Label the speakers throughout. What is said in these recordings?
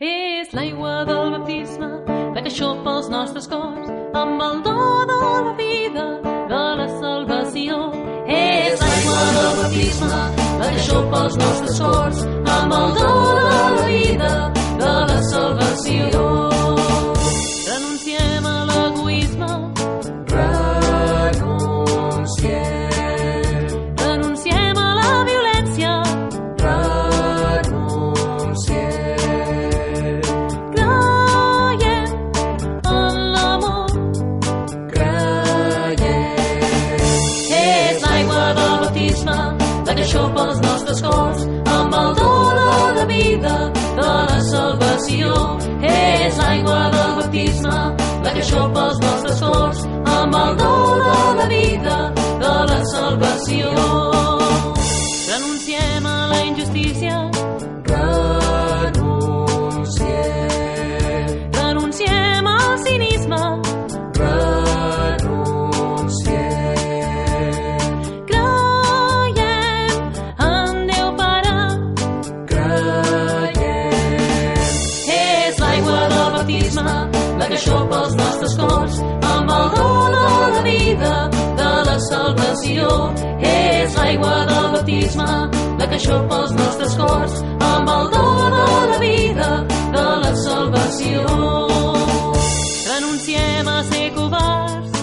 Speaker 1: És l'aigua del baptisme, la que xopa els nostres cors, amb el do de la vida, de la salvació. És l'aigua del baptisme, la que xopa els nostres cors, amb el do de la la que xopa els nostres cors, amb el do de la vida, de la salvació. És l'aigua del baptisme, la que xopa els nostres cors, amb el do de la vida, de la salvació. Salvació. És l'aigua del baptisme, la que xopa els nostres cors, amb el do de la vida, de la salvació. Renunciem a ser covards,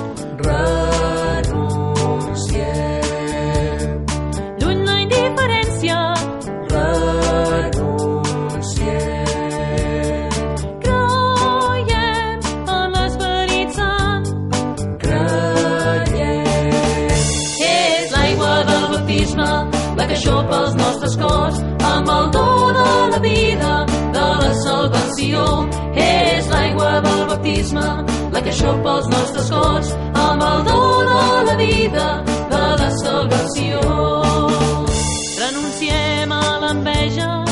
Speaker 1: la que xopa els nostres cors, amb el do de la vida, de la salvació. És l'aigua del baptisme, la que xopa els nostres cors, amb el do de la vida, de la salvació. Renunciem a l'enveja,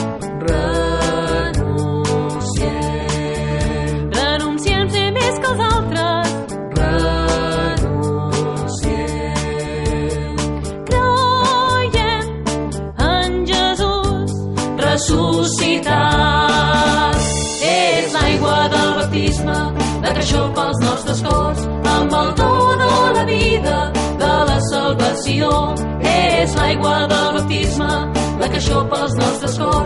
Speaker 1: ressuscitat. És l'aigua del baptisme, la que xopa els nostres cors, amb el do de la vida, de la salvació. És l'aigua del baptisme, la que xopa els nostres cors,